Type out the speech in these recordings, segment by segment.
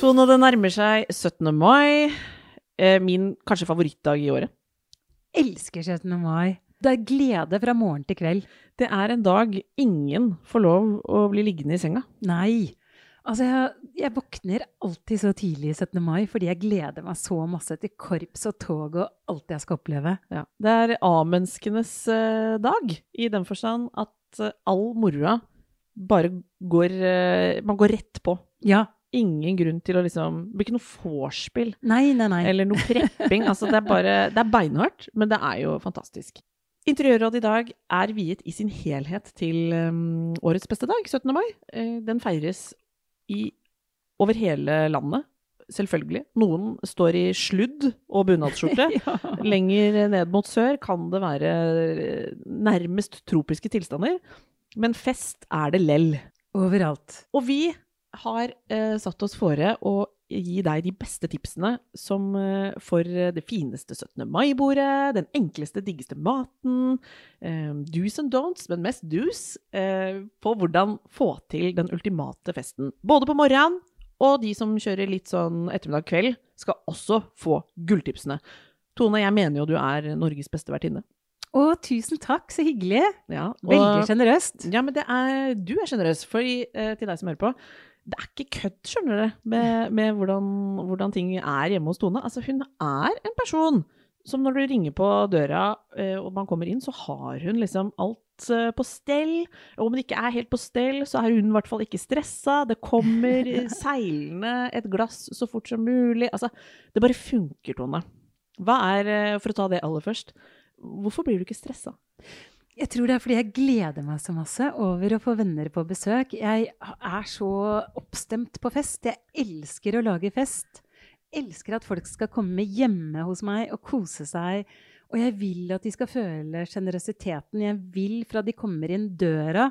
Tone, det nærmer seg 17. mai. Eh, Min kanskje favorittdag i året. Elsker 17. mai. Det er glede fra morgen til kveld. Det er en dag ingen får lov å bli liggende i senga. Nei. Altså, jeg, jeg våkner alltid så tidlig 17. mai fordi jeg gleder meg så masse til korps og tog og alt jeg skal oppleve. Ja. Det er A-menneskenes eh, dag, i den forstand at eh, all moroa bare går Man går rett på. Ja. Ingen grunn til å liksom Det blir ikke noe vorspiel Nei, nei, nei. eller noe prepping. altså, det er bare Det er beinhardt, men det er jo fantastisk. Interiørrådet i dag er viet i sin helhet til um, årets beste dag, 17. mai. Eh, den feires i, over hele landet, selvfølgelig. Noen står i sludd og bunadsskjorte. ja. Lenger ned mot sør kan det være eh, nærmest tropiske tilstander. Men fest er det lell. Overalt. Og vi har eh, satt oss fore å gi deg de beste tipsene som eh, for det fineste 17. mai-bordet, den enkleste, diggeste maten, eh, do's and don'ts, men mest do's, eh, på hvordan få til den ultimate festen. Både på morgenen, og de som kjører litt sånn ettermiddag-kveld, skal også få gulltipsene. Tone, jeg mener jo du er Norges beste vertinne. Å, tusen takk, så hyggelig. Ja, og- Veldig sjenerøst. ja, men det er, du er sjenerøs. For eh, til deg som hører på, det er ikke kødd, skjønner dere, med, med hvordan, hvordan ting er hjemme hos Tone. Altså, hun er en person som når du ringer på døra eh, og man kommer inn, så har hun liksom alt eh, på stell. Og om det ikke er helt på stell, så er hun i hvert fall ikke stressa. Det kommer seilende et glass så fort som mulig. Altså, det bare funker, Tone. Hva er, eh, for å ta det aller først, hvorfor blir du ikke stressa? Jeg tror det er fordi jeg gleder meg så masse over å få venner på besøk. Jeg er så oppstemt på fest. Jeg elsker å lage fest. Elsker at folk skal komme hjemme hos meg og kose seg. Og jeg vil at de skal føle sjenerøsiteten. Jeg vil fra de kommer inn døra,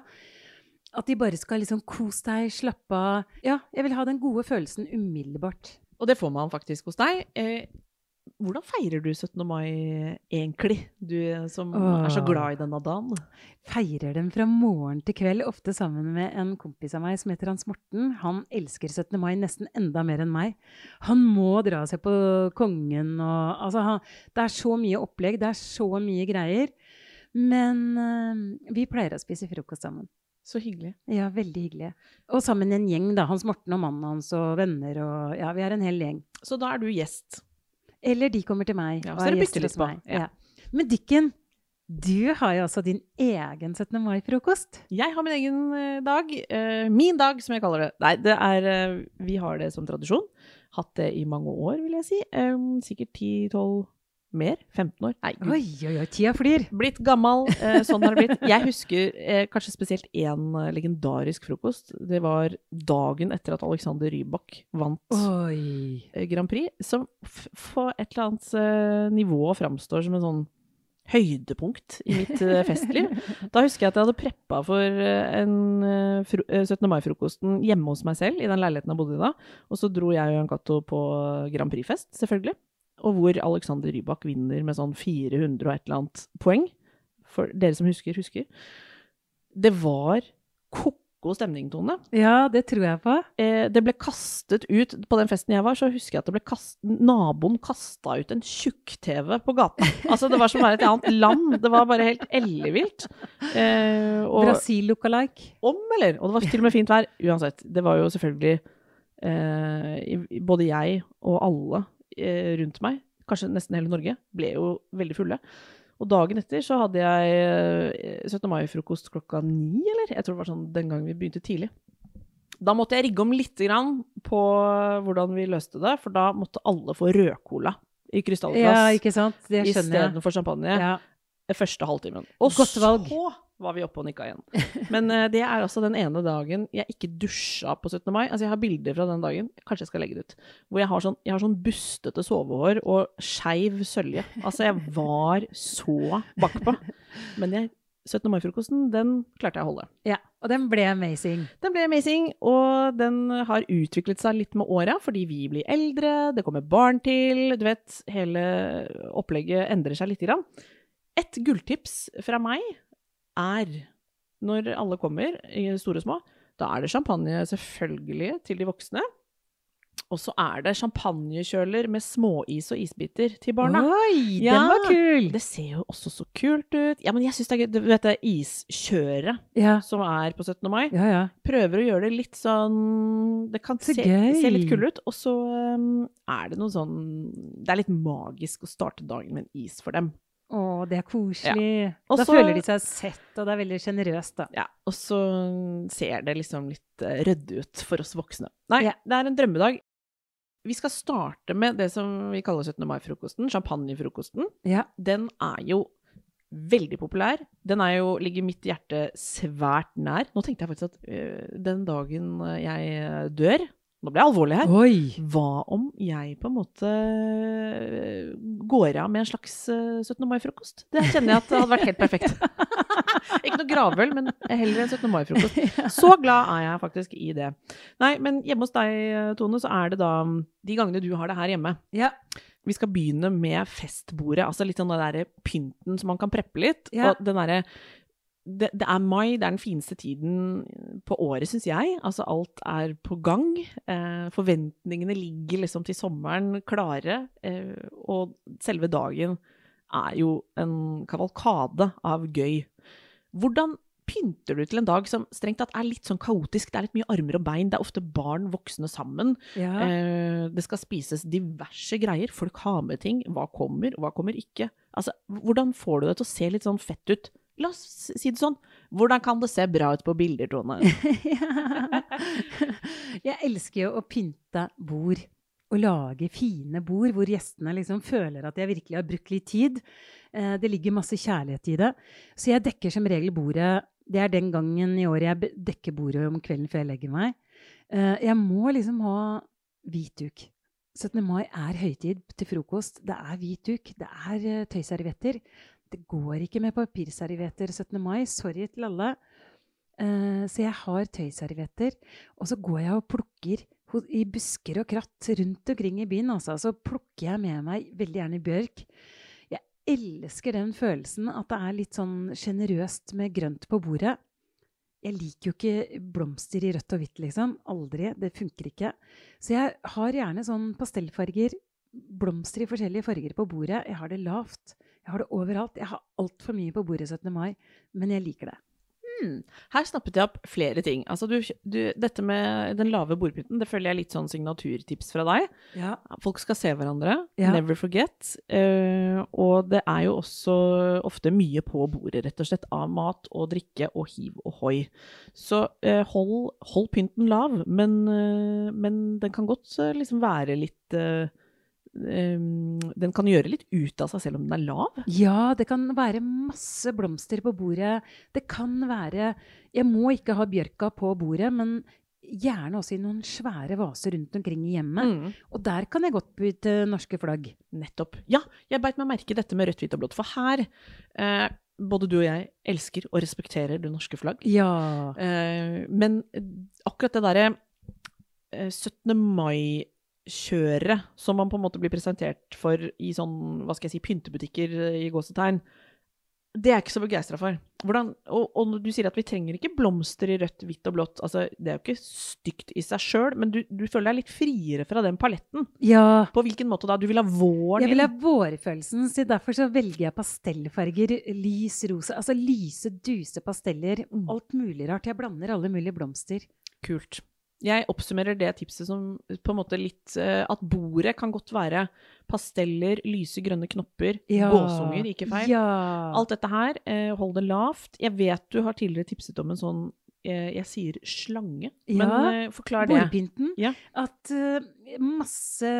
at de bare skal liksom kose deg, slappe av. Ja, jeg vil ha den gode følelsen umiddelbart. Og det får man faktisk hos deg. Hvordan feirer du 17. mai egentlig, du som er så glad i denne dagen? Feirer den fra morgen til kveld, ofte sammen med en kompis av meg som heter Hans Morten. Han elsker 17. mai nesten enda mer enn meg. Han må dra seg på Kongen og Altså, han, det er så mye opplegg, det er så mye greier. Men øh, vi pleier å spise frokost sammen. Så hyggelig. Ja, veldig hyggelig. Og sammen en gjeng, da. Hans Morten og mannen hans og venner og Ja, vi er en hel gjeng. Så da er du gjest. Eller de kommer til meg Ja, og så er det gjester litt på, ja. Ja. Men Dykken, du har jo også din egen 17. mai-frokost. Jeg har min egen eh, dag. eh, min dag, som jeg kaller det. Nei, det er eh, Vi har det som tradisjon. Hatt det i mange år, vil jeg si. Sikkert 10-12 mer. 15 år. Nei, gud. Oi, oi, oi, tida flyr. Blitt gammel, eh, sånn har det blitt. Jeg husker eh, kanskje spesielt én eh, legendarisk frokost. Det var dagen etter at Alexander Rybak vant eh, Grand Prix, som på et eller annet eh, nivå framstår som en sånn høydepunkt i mitt eh, festliv. Da husker jeg at jeg hadde preppa for en eh, fro eh, 17. mai-frokosten hjemme hos meg selv, i den leiligheten jeg bodde i da. Og så dro jeg og Jan Cato på Grand Prix-fest, selvfølgelig. Og hvor Alexander Rybak vinner med sånn 400 og et eller annet poeng. For dere som husker, husker. Det var ko-ko stemning, Tone. Ja, det tror jeg på. Eh, det ble kastet ut På den festen jeg var, så husker jeg at kast, naboen kasta ut en tjukk-TV på gata. Altså, det var som å være et annet land. Det var bare helt ellevilt. Eh, Brasil lookalike. om, eller? Og det var til og med fint vær. Uansett. Det var jo selvfølgelig eh, Både jeg og alle rundt meg, kanskje nesten hele Norge, ble jo veldig fulle. Og dagen etter så hadde jeg eh, 17. mai-frokost klokka ni, eller? Jeg tror det var sånn den gangen vi begynte tidlig. Da måtte jeg rigge om lite grann på hvordan vi løste det, for da måtte alle få rødcola i krystallglass ja, istedenfor champagne. Ja. første halvtimen. Og Godt valg. så var vi oppe og nikka igjen. Men uh, det er altså den ene dagen jeg ikke dusja på 17. mai. Altså jeg har bilder fra den dagen, kanskje jeg skal legge det ut, hvor jeg har sånn, jeg har sånn bustete sovehår og skeiv sølje. Altså jeg var så bakpå. Men jeg, 17. mai-frokosten, den klarte jeg å holde. Ja, og den ble amazing. Den ble amazing, og den har utviklet seg litt med åra, fordi vi blir eldre, det kommer barn til, du vet, hele opplegget endrer seg lite grann. Et gulltips fra meg er, når alle kommer, store og små, da er det champagne selvfølgelig til de voksne. Og så er det champagnekjøler med småis og isbiter til barna. Oi, Ja. den var kul! Det ser jo også så kult ut. Ja, men jeg syns det er gøy. Du vet det iskjøret Ja, som er på 17. mai? ja. ja. prøver å gjøre det litt sånn Det kan Så se, se litt kul ut. Og så um, er det noe sånn Det er litt magisk å starte dagen med en is for dem. Å, det er koselig. Og Da føler de seg sett, og det er veldig sjenerøst, da. Ja, Og så ser det liksom litt uh, ryddig ut for oss voksne. Nei, Ja. det er en drømmedag. Vi skal starte med det som vi kaller 17. mai-frokosten. Champagnefrokosten. Ja. Den er jo veldig populær. Den er jo, ligger mitt hjerte svært nær. Nå tenkte jeg faktisk at øh, den dagen jeg dør Nå ble jeg alvorlig her. Oi! Hva om jeg på en måte øh, går av med en slags øh, 17. mai-frokost? Det kjenner jeg at det hadde vært helt perfekt. Ikke noe gravøl, men heller en 17. mai-frokost. Så glad er jeg faktisk i det. Nei, men hjemme hos deg, Tone, så er det da de gangene du har det her hjemme. Ja. Vi skal begynne med festbordet, altså litt sånn den derre pynten som man kan preppe litt. Ja. Og den derre det, det er mai, det er den fineste tiden på året, syns jeg. Altså alt er på gang. Eh, forventningene ligger liksom til sommeren klare. Eh, og selve dagen er jo en kavalkade av gøy. Hvordan pynter du til en dag som strengt tatt er litt sånn kaotisk? Det er litt mye armer og bein, det er ofte barn, voksne sammen. ja. Eh, det skal spises diverse greier. Folk har med ting. Hva kommer, hva kommer ikke? Altså, hvordan får du det til å se litt sånn fett ut? La oss si det sånn. Hvordan kan det se bra ut på bilder, Tone? Jeg elsker jo å pynte bord. Å lage fine bord hvor gjestene liksom føler at jeg virkelig har brukt litt tid. Eh, Det ligger masse kjærlighet i det. Så jeg dekker som regel bordet Det er den gangen i året jeg dekker bordet om kvelden før jeg legger meg. Eh, Jeg må liksom ha hvit duk. 17. mai er høytid til frokost. Det er hvit duk. Det er eh, tøyservietter. Det går ikke med papirservietter 17. mai. Sorry til alle. Uh, så jeg har tøyservietter. Og så går jeg og plukker i busker og kratt rundt omkring i byen. Altså. Så plukker jeg med meg veldig gjerne bjørk. Jeg elsker den følelsen at det er litt sånn sjenerøst med grønt på bordet. Jeg liker jo ikke blomster i rødt og hvitt, liksom. Aldri. Det funker ikke. Så jeg har gjerne sånn pastellfarger. Blomster i forskjellige farger på bordet. Jeg har det lavt. Jeg har det overalt. Jeg har altfor mye på bordet 17. mai, men jeg liker det. Hmm. Her snappet jeg opp flere ting. Altså, du, du, dette med den lave bordpynten, det føler jeg er litt sånn signaturtips fra deg. Ja. Folk skal se hverandre. Ja. Never forget. Uh, og det er jo også ofte mye på bordet, rett og slett, av mat og drikke og hiv og hoi. Så uh, hold, hold pynten lav, men, uh, men den kan godt liksom være litt Den kan gjøre litt ut av seg selv om den er lav. Ja, det kan være masse blomster på bordet. Det kan være Jeg må ikke ha bjørka på bordet, men gjerne også i noen svære vaser rundt omkring i hjemmet. Mm. Og der kan jeg godt bytte norske flagg. Nettopp. Ja, jeg beit meg merke i dette med rødt, hvitt og blått, for her eh, både du og jeg elsker og respekterer det norske flagg. Ja. Eh, men akkurat det derre eh, 17. mai-kjøret som man på en måte blir presentert for i sånn, hva skal jeg si, pyntebutikker eh, i gåsetegn, det er jeg ikke så begeistra for. Hvordan, og, og du sier at vi trenger ikke blomster i rødt, hvitt og blått, altså det er jo ikke stygt i seg sjøl, men du, du føler deg litt friere fra den paletten. ja. På hvilken måte da? Du vil ha våren Jeg vil ha vårfølelsen, så derfor så velger jeg pastellfarger. Lys rosa. Altså lyse, duse pasteller. Mm. Alt mulig rart. Jeg blander alle mulige blomster. Kult. Jeg oppsummerer det tipset som på en måte litt eh, At bordet kan godt være pasteller, lyse grønne knopper, gåsunger, ikke feil. Ja. Alt dette her, eh, hold det lavt. Jeg vet du har tidligere tipset om en sånn eh, jeg sier slange, men Ja, forklar det. Bordpynten. Ja. At masse,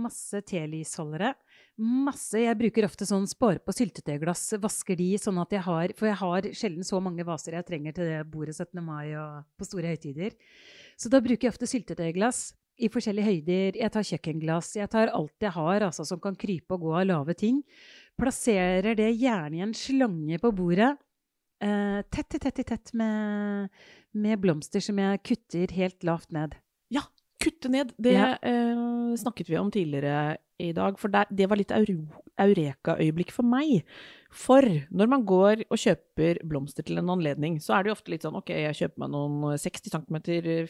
masse telysholdere, Masse. Jeg bruker ofte sånn spare på syltetøyglass, vasker de sånn at jeg har For jeg har sjelden så mange vaser jeg trenger til det bordet 17. mai og på store høytider. Så da bruker jeg ofte syltetøyglass i forskjellige høyder. Jeg tar kjøkkenglass. Jeg tar alt jeg har altså, som kan krype og gå av lave ting. Plasserer det gjerne i en slange på bordet. Eh, tett i tett i tett med, med blomster som jeg kutter helt lavt ned. Ja, kutte ned. Det Ja. eh, snakket vi om tidligere i dag, for det var litt eureka-øyeblikk for meg. For når man går og kjøper blomster til en anledning, så er det jo ofte litt sånn ok, jeg kjøper meg noen 60 cm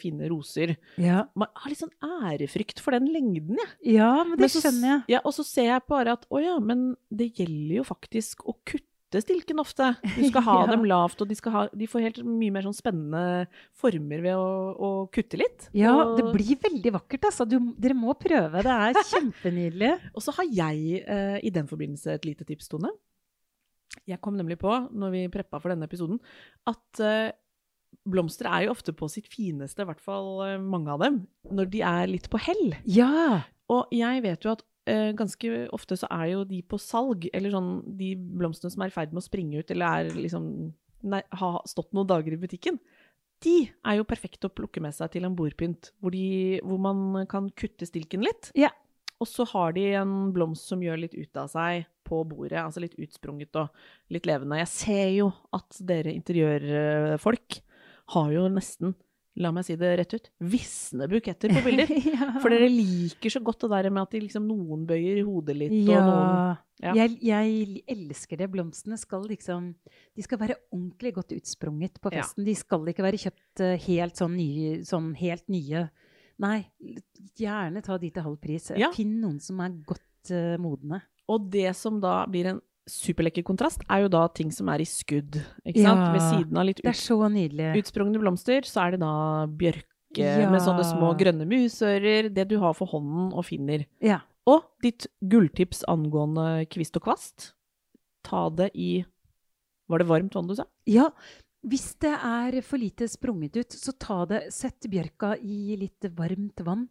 fine roser. Ja, Man har litt sånn ærefrykt for den lengden, jeg. ja men det Men så skjønner jeg. Ja, og så ser jeg bare at å ja, men det gjelder jo faktisk å kutte stilken ofte. Du skal ha Ja. dem lavt, og de, ha, de får helt mye mer sånn spennende former ved å, å kutte litt. Ja, og, det blir veldig vakkert, altså. Du, dere må prøve. Det er kjempenydelig. og så har jeg eh, i den forbindelse et lite tips, Tone. Jeg kom nemlig på, når vi preppa for denne episoden, at eh, blomster er jo ofte på sitt fineste, i hvert fall eh, mange av dem, når de er litt på hell. Ja. Og jeg vet jo at ganske ofte så er jo de på salg, eller sånn de blomstene som er i ferd med å springe ut, eller er liksom nei, har stått noen dager i butikken, de er jo perfekte å plukke med seg til en bordpynt, hvor, de, hvor man kan kutte stilken litt. Ja. Og så har de en blomst som gjør litt ut av seg på bordet, altså litt utsprunget og litt levende. Jeg ser jo at dere interiørfolk har jo nesten, la meg si det rett ut, visne buketter på bilder. ja. For dere liker så godt det der med at de liksom, noen bøyer hodet litt, og noen Ja. Ja. Jeg, jeg elsker det. Blomstene skal liksom De skal være ordentlig godt utsprunget på Ja. festen. De skal ikke være kjøpt eh, helt sånn, nye, sånn helt nye. Nei, gjerne ta de til halv pris. Ja. Finn noen som er godt uh, modne. Og det som da blir en superlekker kontrast, er jo da ting som er i skudd. Ikke sant? Ja, Ved siden av litt ut, utsprungne blomster, så er det da bjørke Ja. med sånne små grønne musører. Det du har for hånden og finner. Ja. Og ditt gulltips angående kvist og kvast. Ta det i Var det varmt vann du sa? ja. Hvis det er for lite sprunget ut, så ta det, sett bjørka i litt varmt vann.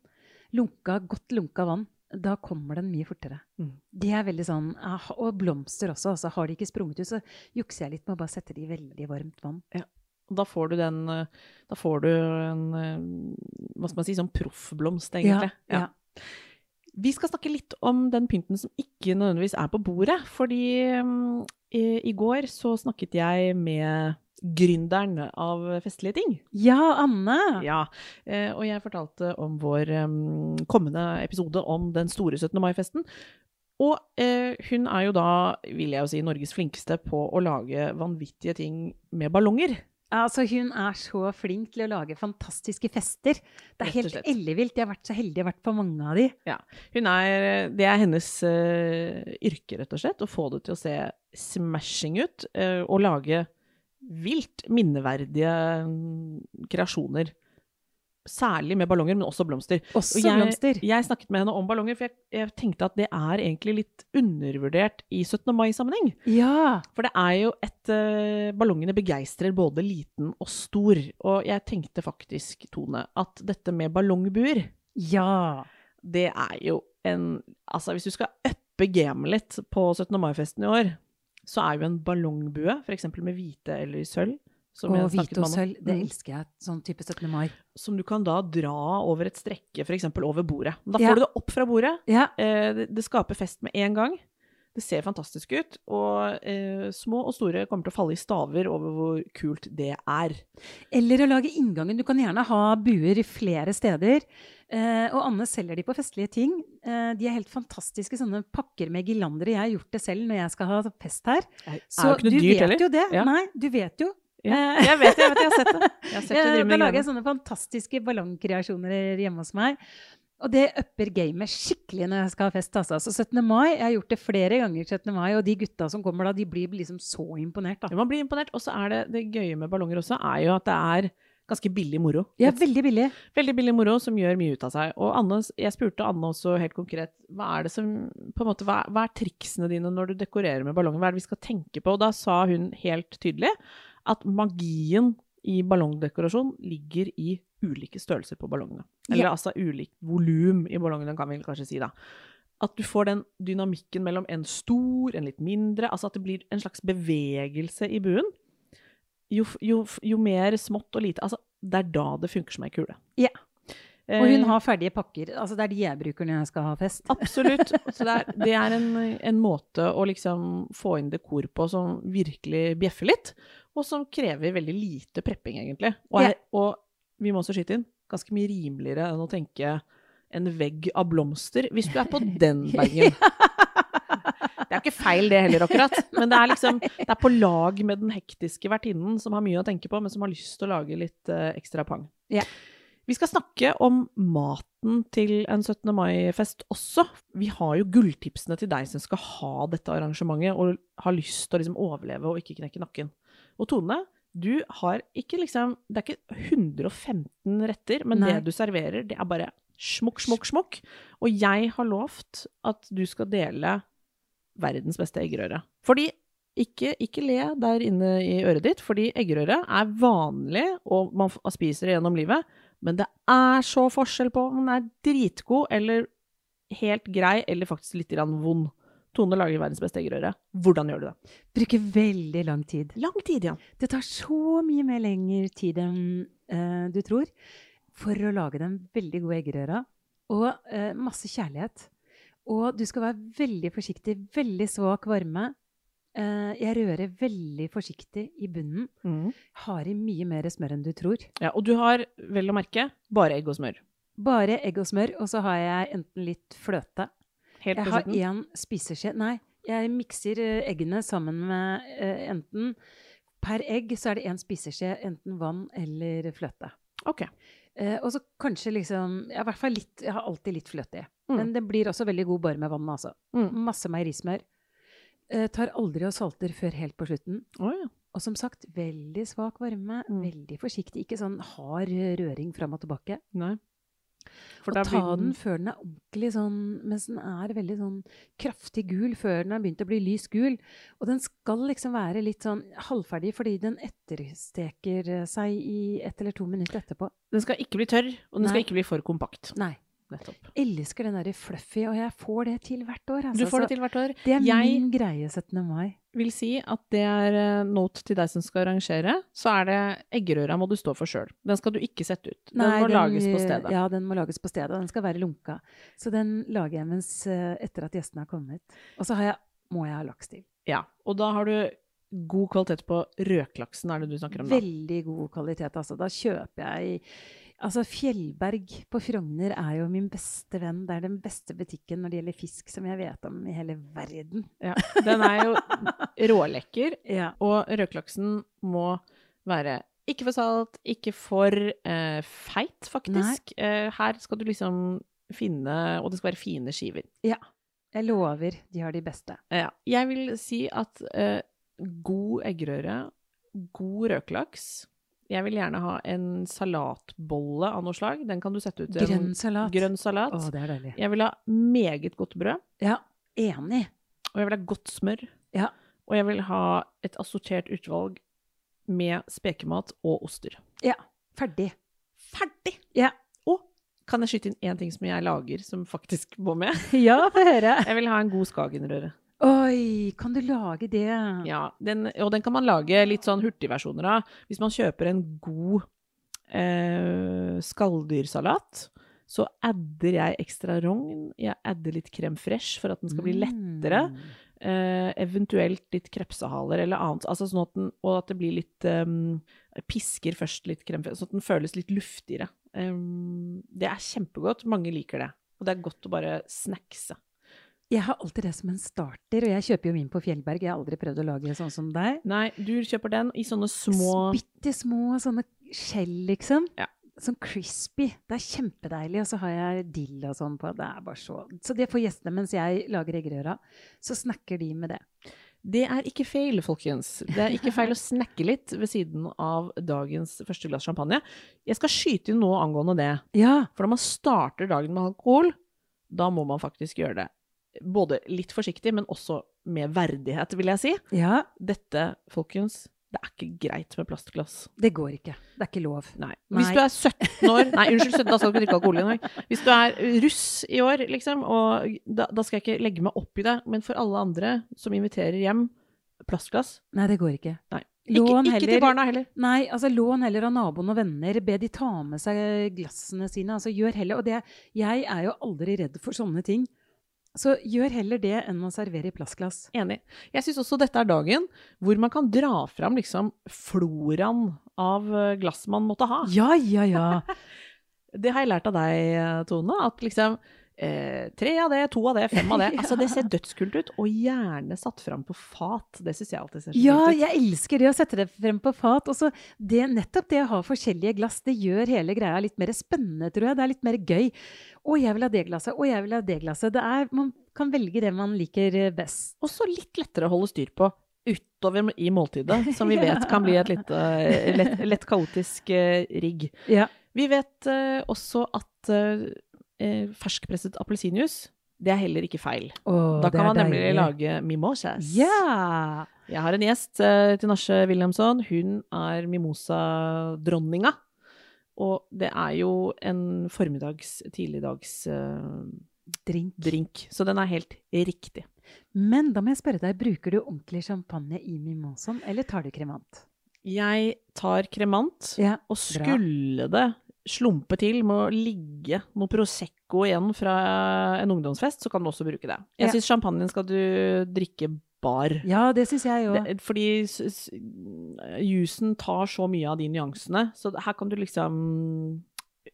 Lunka, godt lunka vann. Da kommer den mye fortere. Mm. Det er veldig sånn, ah, Og blomster også. altså Har de ikke sprunget ut, så jukser jeg litt med å bare sette de i veldig varmt vann. Ja. Da får du den eh, Da får du en eh, Hva skal man si, sånn proffblomst, egentlig. Ja, ja. Vi skal snakke litt om den pynten som ikke nødvendigvis er på bordet. Fordi um, i, i går så snakket jeg med gründeren av festlige ting. Ja, Anne! Ja, eh, og jeg fortalte om vår mm, kommende episode om den store 17. mai-festen. Og eh, hun er jo da, vil jeg jo si, Norges flinkeste på å lage vanvittige ting med ballonger. Altså, Hun er så flink til å lage fantastiske fester. Det er helt ellevilt. Jeg har vært så heldig, jeg har vært på mange av de. Hun er, det er hennes uh, yrke, rett og slett, å få det til å se smashing ut, Uh, og lage vilt minneverdige mm, kreasjoner. Særlig med ballonger, men også blomster. Også Og jeg, blomster. Jeg snakket med henne om ballonger, for jeg, jeg tenkte at det er egentlig litt undervurdert i 17. mai-sammenheng. Ja. For det er jo et uh, Ballongene begeistrer både liten og stor. Og jeg tenkte faktisk, Tone, at dette med ballongbuer Ja. det er jo en Altså, hvis du skal uppe gamet litt på 17. mai-festen i år, så er jo en ballongbue, f.eks. med hvite eller sølv, som, Og hvite og sølv. Det mm, elsker jeg. Sånn type 17. mai. som du kan da dra over et strekke, f.eks. over bordet. Da Ja. får du det opp fra bordet. Ja. Eh, det, det skaper fest med en gang. Det ser fantastisk ut, og eh, små og store kommer til å falle i staver over hvor kult det er. Eller å lage inngangen. Du kan gjerne ha buer i flere steder. Eh, og Anne selger de på festlige ting. Eh, de er helt fantastiske sånne pakker med gilandere. Jeg har gjort det selv når jeg skal ha fest her. Det Så er du dyrt vet heller. jo det. Ja. Nei, du vet jo. Ja. Eh, Jeg vet det, jeg vet jeg har sett det. Jeg har sett det Ja, da lager sånne fantastiske ballongkreasjoner hjemme hos meg. Og det upper gamet skikkelig når jeg skal ha fest. Altså. Så 17. mai, jeg har gjort det flere ganger 17. mai, og de gutta som kommer da, de blir liksom så imponert. da. Man blir imponert. Og så er det det gøye med ballonger også, er jo at det er ganske billig moro. Ja, veldig billig. Veldig billig moro som gjør mye ut av seg. Og Anne, jeg spurte Anne også helt konkret hva er det som, på en måte, hva, hva er triksene dine når du dekorerer med ballonger? Hva er det vi skal tenke på? Og da sa hun helt tydelig at magien i ballongdekorasjon ligger i ulike størrelser på ballongene. Eller Ja. altså ulikt volum i ballongene, kan vi kanskje si da. at du får den dynamikken mellom en stor, en litt mindre, altså at det blir en slags bevegelse i buen. Jo, jo, jo mer smått og lite Altså, det er da det funker som ei kule. Ja. Og hun Eh, har ferdige pakker. Altså, det er de jeg bruker når jeg skal ha fest. Absolutt. Så det er, det er en, en måte å liksom få inn dekor på som virkelig bjeffer litt, og som krever veldig lite prepping, egentlig. Og, er, og vi må også skyte inn ganske mye rimeligere enn å tenke en vegg av blomster, hvis du er på den bagen. Det er ikke feil det heller, akkurat. Men det er liksom det er på lag med den hektiske vertinnen som har mye å tenke på, men som har lyst til å lage litt uh, ekstra pang. Yeah. Vi skal snakke om maten til en 17. mai-fest også. Vi har jo gulltipsene til deg som skal ha dette arrangementet og har lyst til å liksom overleve og ikke knekke nakken. Og Tone, du har ikke liksom Det er ikke 115 retter, men Nei. det du serverer, det er bare smukk, smukk, smukk. Og jeg har lovt at du skal dele verdens beste eggerøre. Fordi ikke, ikke le der inne i øret ditt, fordi eggerøre er vanlig, og man spiser det gjennom livet, men det er så forskjell på om den er dritgod eller helt grei, eller faktisk litt vond. Tone lager verdens beste eggerøre. Hvordan gjør du det? Bruker veldig lang tid. Lang tid, ja. Det tar så mye mer lengre tid enn uh, du tror for å lage den veldig gode eggerøra. Og uh, masse kjærlighet. Og du skal være veldig forsiktig. Veldig svak varme. Eh, jeg rører veldig forsiktig i bunnen. Har i mye mer smør enn du tror. ja. Og du har, vel å merke, bare egg og smør. Bare egg og smør, og så har jeg enten litt fløte. Helt Jeg har én spiseskje Nei, jeg mikser eh, eggene sammen med eh, enten Per egg så er det én spiseskje enten vann eller fløte. Ok. Eh, og så kanskje liksom ja, I hvert fall litt Jeg har alltid litt fløte i. Mm. Men den blir også veldig god bare med vann, altså. Mm. Masse meierismør. Eh, tar aldri og salter før helt på slutten. Oh, ja. Og som sagt, veldig svak varme. Mm. Veldig forsiktig. Ikke sånn hard røring fram og tilbake. Nei. For og da ta den før den er ordentlig sånn Mens den er veldig sånn kraftig gul før den har begynt å bli lys gul. Og den skal liksom være litt sånn halvferdig fordi den ettersteker eh, seg i ett eller to minutter etterpå. Den skal ikke bli tørr, og den Nei. skal ikke bli for kompakt. Nei. Nettopp. Elsker den derre fluffy, og jeg får det til hvert år. Du Altså. får det til hvert år. det er Jeg- min greie 17. mai. Vil si at det er eh, note til deg som skal arrangere, så er det eggerøra må du stå for sjøl. Den skal du ikke sette ut. Den Nei, må lages på stedet. Ja, den må lages på stedet. og Den skal være lunka. Så den lager jeg mens eh, etter at gjestene har kommet. Og så har jeg, må jeg ha laks til. Ja, Og da har du god kvalitet på røklaksen, er det du snakker om da? Veldig god kvalitet, altså. Da kjøper jeg Altså, Fjellberg på Frogner er jo min beste venn. Det er den beste butikken når det gjelder fisk som jeg vet om i hele verden. Ja, den er jo rålekker, Ja. og rødklaksen må være ikke for salt, ikke for eh, feit, faktisk. Eh, her skal du liksom finne Og det skal være fine skiver. Ja. Jeg lover, de har de beste. Ja. Jeg vil si at eh, god eggerøre, god røkelaks Jeg vil gjerne ha en salatbolle av noe slag. Den kan du sette ut Grønn salat. grønn salat. Å, det er deilig. Jeg vil ha meget godt brød, Ja, enig. og jeg vil ha godt smør. Ja. Og jeg vil ha et assortert utvalg med spekemat og oster. Ja, ferdig. Ferdig! Ja. Og kan jeg skyte inn én ting som jeg lager, som faktisk må med? Ja, få høre. Jeg vil ha en god skagenrøre. Oi, kan du lage det? Ja, den, og den kan man lage litt sånn hurtigversjoner av. Hvis man kjøper en god eh, skalldyrsalat, så adder jeg ekstra rogn. Jeg adder litt krem fresh for at den skal bli lettere. Mm. Eh, eventuelt litt krepsehaler eller annet. Altså sånn at den, og at det blir litt um, Pisker først litt krem fresh, sånn at den føles litt luftigere. Um, det er kjempegodt. Mange liker det. Og det er godt å bare snackse. Jeg har alltid det som en starter, og jeg kjøper jo min på Fjellberg. Jeg har aldri prøvd å lage sånn som deg. Nei, du kjøper den i sånne små Bitte små sånne skjell, liksom. Ja. Sånn crispy. Det er kjempedeilig. Og så har jeg dill og sånn på. Det er bare så Så det får gjestene mens jeg lager eggerøra. Så snakker de med det. Det er ikke feil, folkens. Det er ikke feil å snakke litt ved siden av dagens første glass champagne. Jeg skal skyte inn noe angående det. Ja. For når man starter dagen med alkohol, da må man faktisk gjøre det. Både litt forsiktig, men også med verdighet, vil jeg si. Ja. Dette, folkens, Det er ikke greit med plastglass. Det går ikke. Det er ikke lov. Nei. Nei. Hvis du er 17 år Nei, unnskyld, 17, da skal du ikke drikke alkohol engang. Hvis du er russ i år, liksom, og da, da skal jeg ikke legge meg opp i det, men for alle andre som inviterer hjem plastglass Nei, det går ikke. Nei. Ikke, Lån ikke til barna heller. Nei, altså lån heller av naboen og venner. Be de ta med seg glassene sine. Altså gjør heller Og det, jeg er jo aldri redd for sånne ting. Så gjør heller det enn å servere i plastglass. Enig. Jeg syns også dette er dagen hvor man kan dra fram liksom floraen av eh, glass man måtte ha. Ja, ja, ja. Det har jeg lært av deg, Tone. At liksom eh, tre av det, to av det, fem av det. Altså, det ser dødskult ut. Og gjerne satt fram på fat. Det syns jeg alltid ser så Ja, fint ut. jeg elsker det å sette det frem på fat. Og så det, nettopp det å ha forskjellige glass, det gjør hele greia litt mer spennende, tror jeg. Det er litt mer gøy. Å, jeg vil ha det glasset. Å, jeg vil ha det glasset. Det er, man kan velge det man liker best. Og så litt lettere å holde styr på utover i måltidet, som vi vet kan bli et litt, eh, lett, lett kaotisk eh, rigg. Ja. Vi vet eh, også at eh, ferskpresset appelsinjuice, det er heller ikke feil. Oh, Da kan man nemlig deilig. lage mimosas. Yeah. Jeg har en gjest eh, til Nasje Williamson. Hun er mimosa-dronninga. Og det er jo en formiddags, tidligdags eh, Drink. drink. Så den er helt riktig. Men da må jeg spørre deg, bruker du ordentlig champagne i mimosaen, eller tar du kremant? Jeg tar kremant, Ja, og bra. skulle det slumpe til med å ligge noe Prosecco igjen fra en ungdomsfest, så kan du også bruke det. Jeg Ja. syns champagnen skal du drikke bar. Ja, det syns jeg òg. Fordi s- tar så mye av de nyansene, så her kan du liksom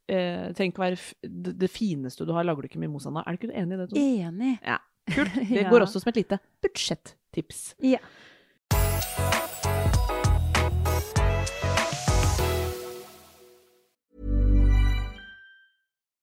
eh, trenger ikke være det, fineste du har, lager du ikke mimosa nå. Er du ikke enig i det? Enig. Ja, kult. Det Ja. går også som et lite budsjettips. Ja.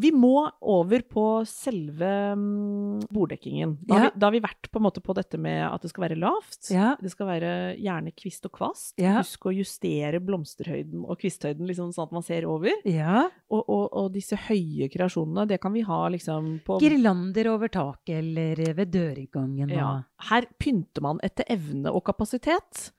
Vi må over på selve mm, borddekkingen. Da har, Ja. vi, da har vi vært på på dette med at det skal være lavt. Ja. Det skal være gjerne kvist og kvast. Ja. Husk å justere blomsterhøyden og kvisthøyden liksom, sånn at man ser over. ja. Og, og, og disse høye kreasjonene, det kan vi ha liksom på Girlander over taket eller ved dørinngangen. Her pynter man etter evne og kapasitet.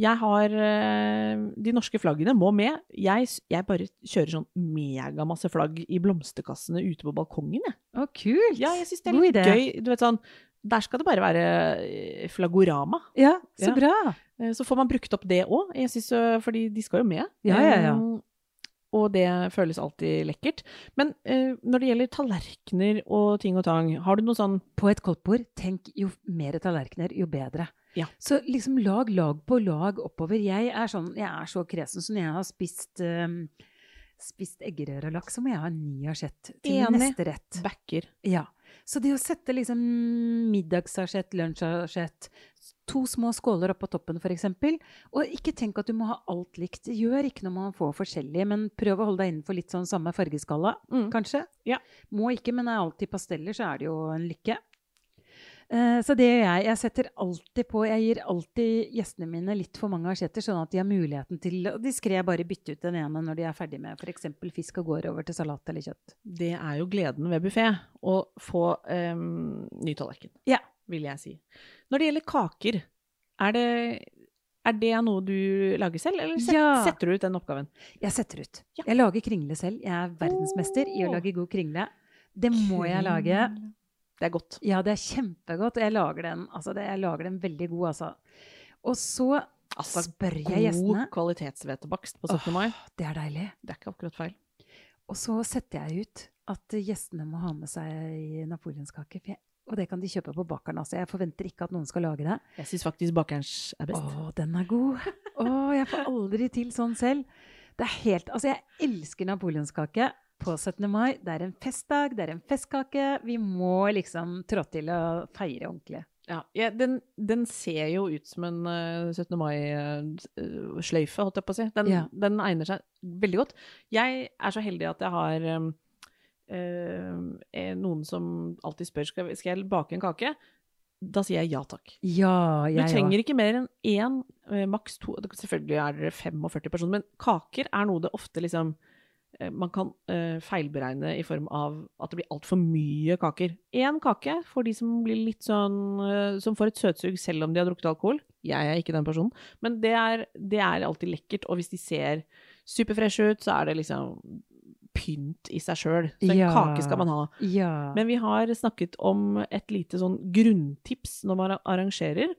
Jeg har eh, De norske flaggene må med. Jeg, jeg bare kjører sånn megamasse flagg i blomsterkassene ute på balkongen, jeg. Å, kult! Ja, jeg syns det er litt gøy. Du vet sånn Der skal det bare være flagorama. flaggorama. Ja, så Ja. bra! Eh, Så får man brukt opp det òg, fordi de skal jo med. Ja, ja, ja. Eh, Og det føles alltid lekkert. Men uh, når det gjelder tallerkener og ting og tang, har du noe sånn På et koldtbord, tenk jo mer tallerkener, jo bedre. Ja. Så liksom lag lag på lag oppover. Jeg er sånn, jeg er så kresen, så når jeg har spist, um, spist laks så må jeg ha en ny asjett til Enig. neste rett. backer? Ja. Så det å sette liksom middagsasjett, lunsjasjett, to små skåler oppå toppen f.eks., og ikke tenk at du må ha alt likt. Gjør ikke når man får forskjellig, men prøv å holde deg innenfor litt sånn samme fargeskala, Mm. kanskje. Ja. Må ikke, men er alltid pasteller, så er det jo en lykke. Eh, Så det gjør jeg. Jeg setter alltid på Jeg gir alltid gjestene mine litt for mange asjetter, sånn at de har muligheten til å diskré bare bytte ut den ene når de er ferdig med f.eks. fisk og går over til salat eller kjøtt. Det er jo gleden ved buffé å få um, ny tallerken, Ja. vil jeg si. Når det gjelder kaker, er det, er det noe du lager selv, eller set, Ja. setter du ut den oppgaven? Jeg setter ut. Ja. Jeg lager kringle selv. Jeg er verdensmester i å lage god kringle. Det må jeg lage. Det er godt. Ja, det er kjempegodt. Jeg lager den, altså det, jeg lager den veldig god, altså. Og så Altså, spør jeg gjestene God kvalitetshvetebakst på 17. mai. Det er deilig. Det er ikke akkurat feil. Og så setter jeg ut at gjestene må ha med seg napoleonskake. for jeg- Og det kan de kjøpe på bakeren. Altså. Jeg forventer ikke at noen skal lage det. Jeg syns faktisk bakerens er best. Å, den er god. Å, jeg får aldri til sånn selv. Det er helt Altså, jeg elsker napoleonskake. På 17. mai. Det er en festdag, det er en festkake. Vi må liksom trå til og feire ordentlig. Ja, ja den, den, ser jo ut som en uh, 17. mai-sløyfe, holdt jeg på å si. Den, Ja. den egner seg veldig godt. Jeg er så heldig at jeg har eh, noen som alltid spør skal, skal jeg bake en kake. Da sier jeg ja takk. Ja, jeg du trenger ikke mer enn én, eh, maks to Selvfølgelig er dere 45 personer, men kaker er noe det ofte liksom eh, man kan eh, feilberegne i form av at det blir altfor mye kaker. Én kake for de som blir litt sånn eh, Som får et søtsug selv om de har drukket alkohol. Jeg er ikke den personen. Men det er, det er alltid lekkert. Og hvis de ser superfreshe ut, så er det liksom pynt i seg sjøl. Så en Ja. kake skal man ha. Ja. Men vi har snakket om et lite sånn grunntips når man arrangerer.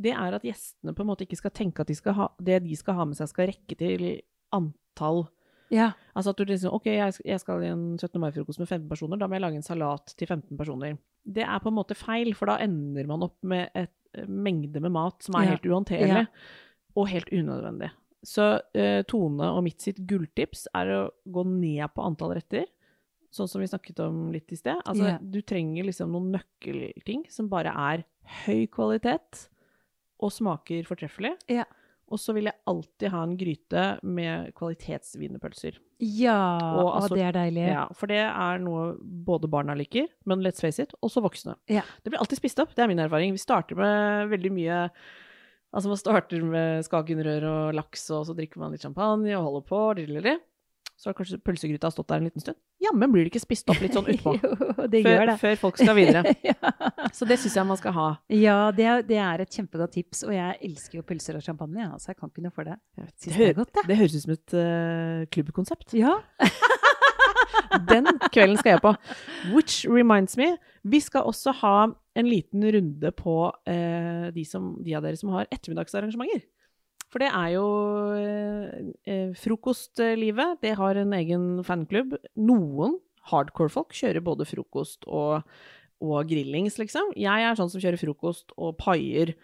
Det er at gjestene på en måte ikke skal tenke at de skal ha, det de skal ha med seg, skal rekke til antall. Ja. Altså at du liksom OK, jeg skal, jeg skal i en 17. mai-frokost med 15 personer, da må jeg lage en salat til 15 personer. Det er på en måte feil, for da ender man opp med et eh, mengde med mat som er helt uhåndterlig, og helt unødvendig. Så uh, Tone og mitt sitt gulltips er å gå ned på antall retter. Sånn som vi snakket om litt i sted. Altså, yeah. Du trenger liksom noen nøkkelting som bare er høy kvalitet og smaker fortreffelig. Ja. Og så vil jeg alltid ha en gryte med kvalitetswienerpølser. Ja, Og altså- det er deilig. Ja, for det er noe både barna liker, men let's face it, også voksne. Ja. Det blir alltid spist opp, det er min erfaring. Vi starter med veldig mye Altså man starter med skagenrør og laks, og så drikker man litt champagne og holder på, lilleli. Så har kanskje pølsegryta stått der en liten stund. Jammen blir det ikke spist opp litt sånn utpå. jo, det før, gjør det. før folk skal videre. ja, Så det syns jeg man skal ha. ja det, er, det er et kjempegodt tips, og jeg elsker jo pølser og champagne, ja, så jeg kan ikke noe for det. Det, hø godt, det høres ut som et uh, klubbkonsept. Ja. Den kvelden skal jeg på. Which reminds me, vi skal også ha en liten runde på uh, de, som, de av dere som har ettermiddagsarrangementer. For det er jo eh, eh, Frokostlivet, det har en egen fanklubb. Noen hardcore-folk kjører både frokost og, og grillings, liksom. Jeg er sånn som kjører frokost og paier.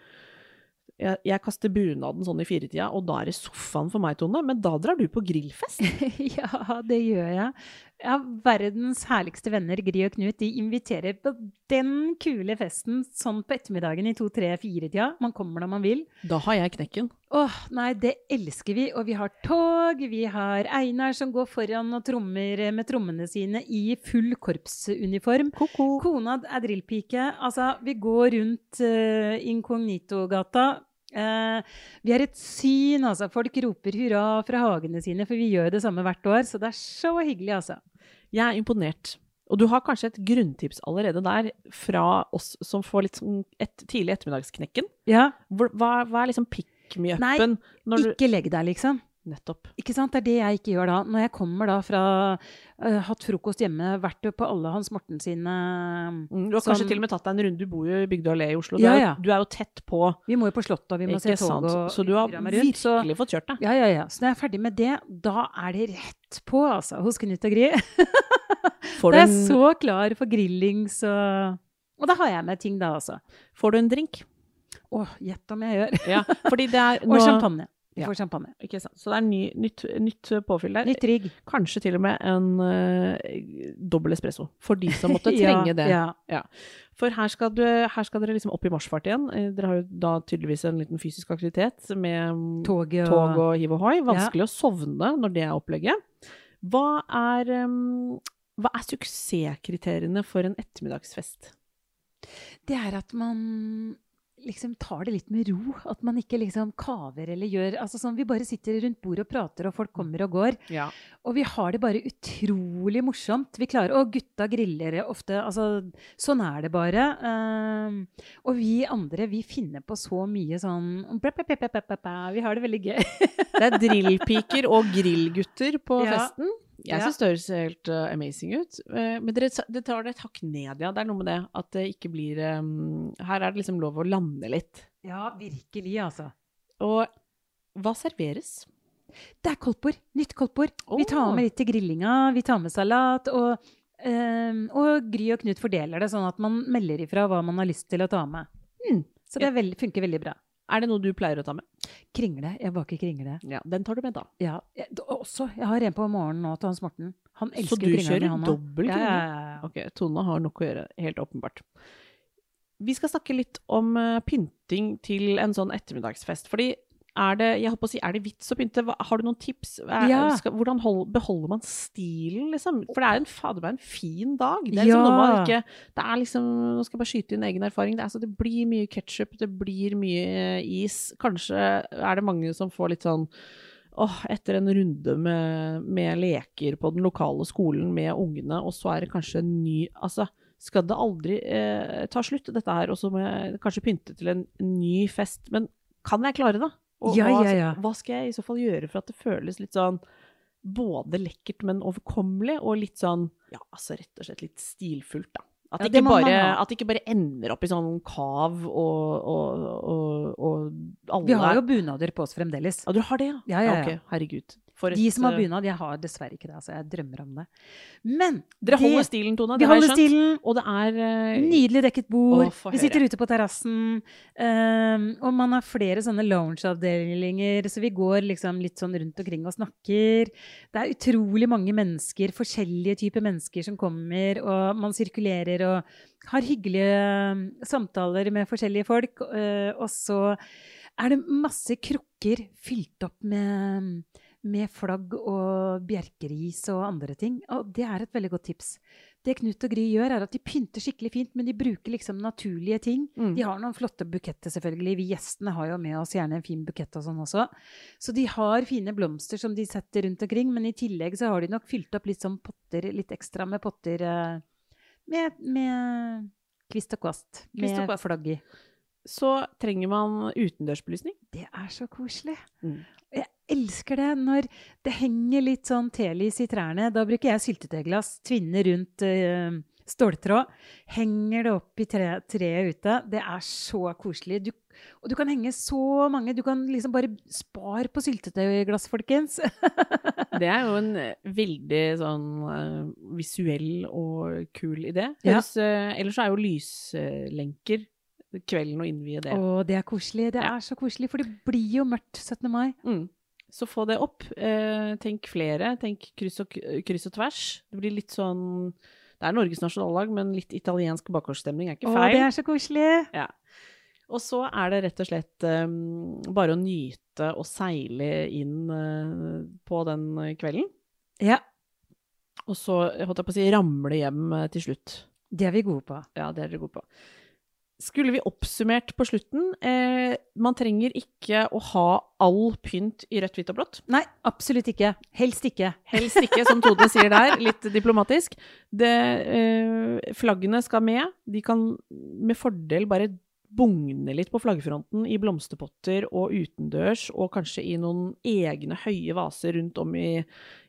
Jeg, jeg kaster bunaden sånn i firetida, og da er det sofaen for meg, Tone. Men da drar du på grillfest. ja, det gjør jeg. Ja, verdens herligste venner, Gry og Knut, de inviterer på den kule festen sånn på ettermiddagen i to, tre, fire-tida. Man kommer når man vil. Da har jeg knekken. Åh, nei, det elsker vi. Og vi har tog, vi har Einar som går foran og trommer med trommene sine i full korpsuniform. Ko-ko. Kona er drillpike. Altså, vi går rundt uh, Inkognito-gata. Eh, vi er et syn, altså. Folk roper hurra fra hagene sine, for vi gjør det samme hvert år. Så det er så hyggelig, altså. Jeg er imponert. Og du har kanskje et grunntips allerede der fra oss som får litt sånn et tidlig ettermiddagsknekken. Ja, hva, hva er liksom pick me upen? du- ikke legg deg, liksom. Nettopp. Ikke sant? Det er det jeg ikke gjør da. Når jeg kommer da fra uh, hatt frokost hjemme, vært på alle Hans Morten sine Mm, Du har kanskje til og med tatt deg en runde. Du bor jo i Bygdøy allé i Oslo. Ja, ja. du er jo tett på. Vi må jo på Slottet, og vi må se tog og Så du har så- virkelig fått kjørt deg. Ja, ja, ja. Så når jeg er ferdig med det, da er det rett på, altså, hos Knut og Gry. Da du er jeg så klar for grillings og Og da har jeg med ting, da, altså. får du en drink? Å, gjett om jeg gjør. Ja, fordi det er Og champagne. Ja. får champagne. Ikke sant? Så det er ny, nytt, nytt påfyll der. Nytt rigg. Kanskje til og med en uh, dobbel espresso, for de som måtte trenge det. Ja. Ja. For her skal, du, her skal dere liksom opp i marsjfart igjen. Eh, Dere har jo da tydeligvis en liten fysisk aktivitet med tog Toget og tog og hiv og hoi. Vanskelig å sovne når det er opplegget. Hva er, um, hva er suksesskriteriene for en ettermiddagsfest? Det er at man liksom tar det litt med ro. At man ikke liksom kaver eller gjør altså sånn, Vi bare sitter rundt bordet og prater, og folk kommer og går. Ja. Og vi har det bare utrolig morsomt. Vi klarer, Og gutta griller ofte. altså Sånn er det bare. Ehm, og vi andre vi finner på så mye sånn bla, bla, bla. Vi har det veldig gøy. Det er drillpiker og grillgutter på Ja. festen. Jeg syns det høres helt uh, amazing ut. Uh, men dere, det tar det et hakk ned, ja. Det er noe med det at det ikke blir um, Her er det liksom lov å lande litt. Ja, virkelig, altså. Og hva serveres? Det er kolpor. Nytt koldtbord. Vi tar med litt til grillinga, vi tar med salat. Og, um, og Gry og Knut fordeler det sånn at man melder ifra hva man har lyst til å ta med. Mm. Så det er veld, funker veldig bra. Er det noe du pleier å ta med? Kringle. Jeg baker kringle. Ja, Den tar du med, da. Ja, jeg, også. Jeg har en på morgenen nå til Hans Morten. Han Så elsker du jo kringlene kjører dobbel kringle? ja, ja, ja. Ok, Tone har nok å gjøre, helt åpenbart. Vi skal snakke litt om eh, pynting til en sånn ettermiddagsfest. Fordi er det, jeg håper å si, er det vits å pynte? Har du noen tips? Er, Ja. skal, hvordan hold, beholder man stilen, liksom? For det er en, fader meg en fin dag. Det er liksom noe man ikke Det er liksom Nå skal jeg bare skyte inn egen erfaring. Det, er, altså, det blir mye ketsjup, det blir mye eh, is. Kanskje er det mange som får litt sånn Åh, etter en runde med, med leker på den lokale skolen med ungene, og så er det kanskje en ny Altså, skal det aldri eh, ta slutt, dette her, og så må jeg kanskje pynte til en ny fest. Men kan jeg klare det? Og Ja, hva, ja, ja. hva skal jeg i så fall gjøre for at det føles litt sånn både lekkert, men overkommelig, og litt sånn Ja, altså rett og slett litt stilfullt, da. At, Ja, det ikke bare, at det ikke bare ender opp i sånn kav og, og, og, og alle Vi har jo bunader på oss fremdeles. Ja, du har det, ja? Ja, ja, ja. Okay, herregud. De et, som har eh, bunad. Jeg har dessverre ikke det. altså Jeg drømmer om det. Men Dere det- holder stilen, Tone. Det har jeg skjønt. stilen. Og det er uh, Nydelig dekket bord. Å, vi sitter ute på terrassen. Um, og man har flere sånne loungeavdelinger, så vi går liksom litt sånn rundt omkring og snakker. Det er utrolig mange mennesker, forskjellige typer mennesker som kommer, og man sirkulerer og har hyggelige ehm, samtaler med forskjellige folk. eh, og så er det masse krukker fylt opp med med flagg og bjerkeris og andre ting. Og det er et veldig godt tips. Det Knut og Gry gjør, er at de pynter skikkelig fint, men de bruker liksom naturlige ting. Mm. De har noen flotte buketter, selvfølgelig. Vi gjestene har jo med oss gjerne en fin bukett og sånn også. Så de har fine blomster som de setter rundt omkring, men i tillegg så har de nok fylt opp litt sånn potter, litt ekstra med potter eh, med, med kvist og kvast. Kvist og Med kvast. flagg i. Så trenger man utendørsbelysning. Det er så koselig. Mm. Jeg elsker det når det henger litt sånn telys i trærne. Da bruker jeg syltetøyglass, tvinne rundt øh, ståltråd. Henger det opp i tre, treet ute. Det er så koselig. Du, og du kan henge så mange. Du kan liksom bare spare på syltetøyglass, folkens. Det er jo en eh, veldig sånn eh, visuell og kul idé. Ja. Høres, eh, ellers er jo lyslenker kvelden å innvie det. Å, det er koselig. Det Ja. er så koselig, for det blir jo mørkt 17. mai. Mm. Så få det opp. Eh, tenk flere. Tenk kryss og, kryss og tvers. Det blir litt sånn Det er Norges nasjonallag, men litt italiensk bakgårdsstemning er ikke Å, feil. det er så koselig. Ja. Og så er det rett og slett um, bare å nyte og seile inn uh, på den kvelden. Ja, Og så, holdt jeg på å si, ramle hjem eh, til slutt. det er vi gode på. Ja, det er dere gode på. Skulle vi oppsummert på slutten eh, Man trenger ikke å ha all pynt i rødt, hvitt og blått. Nei, absolutt ikke. Helst ikke. Helst ikke, som Tode sier der, litt diplomatisk. Det, eh, flaggene skal med. De kan med fordel bare bugne litt på flaggfronten i blomsterpotter og utendørs, og kanskje i noen egne høye vaser rundt om i,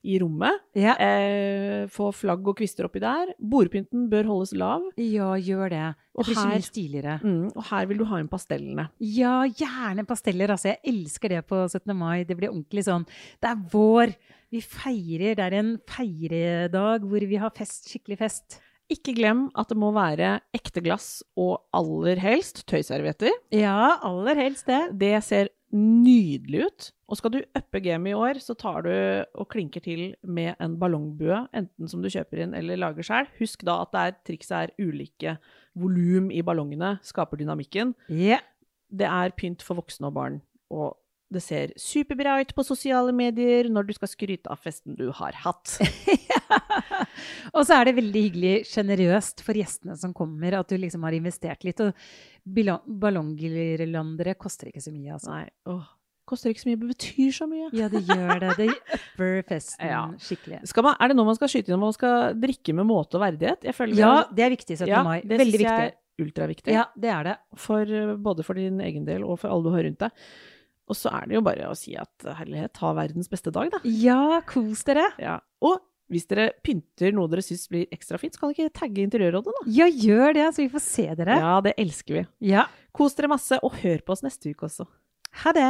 i rommet. Ja. Eh, få flagg og kvister oppi der. Bordpynten bør holdes lav. Ja, gjør det. Det blir så mye stiligere. Mm, og her vil du ha inn pastellene. Ja, gjerne pasteller. Altså, jeg elsker det på 17. mai. Det blir ordentlig sånn. Det er vår. Vi feirer. Det er en feiredag hvor vi har fest. Skikkelig fest. Ikke glem at det må være ekte glass og aller helst tøyservietter. Ja, aller helst det. Det ser nydelig ut. Og skal du uppe gamet i år, så tar du og klinker til med en ballongbue, enten som du kjøper inn eller lager sjøl. Husk da at det er, trikset er ulike volum i ballongene, skaper dynamikken. Ja. Det er pynt for voksne og barn. Og det ser superbra ut på sosiale medier når du skal skryte av festen du har hatt. Og så er det veldig hyggelig, sjenerøst for gjestene som kommer, at du liksom har investert litt. Og ballonggirlandere koster ikke så mye, altså. Nei, åh, koster ikke så mye, men betyr så mye. Ja, det gjør det. Det upper festen Ja. skikkelig. Skal man, er det noe man skal skyte inn når man skal drikke med måte og verdighet? Jeg føler Ja, det er viktig 17. Ja, mai. det Veldig jeg viktig. er ultraviktig. Ja, det er det. For, eh, både for din egen del og for alle du har rundt deg. Og så er det jo bare å si at herlighet, ha verdens beste dag, da. Ja, kos dere. Ja. Og hvis dere pynter noe dere syns blir ekstra fint, så kan dere ikke tagge Interiørrådet, da. Ja, gjør det, så vi får se dere. Ja, det elsker vi. Ja. Kos dere masse, og hør på oss neste uke også. Ha det.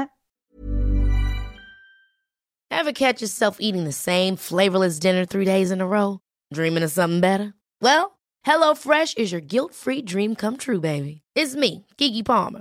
Ever catch yourself eating the same flavorless dinner three days in a row? Dreaming of something better? Well, HelloFresh is your guilt free dream come true, baby. It's me, Kiki Palmer.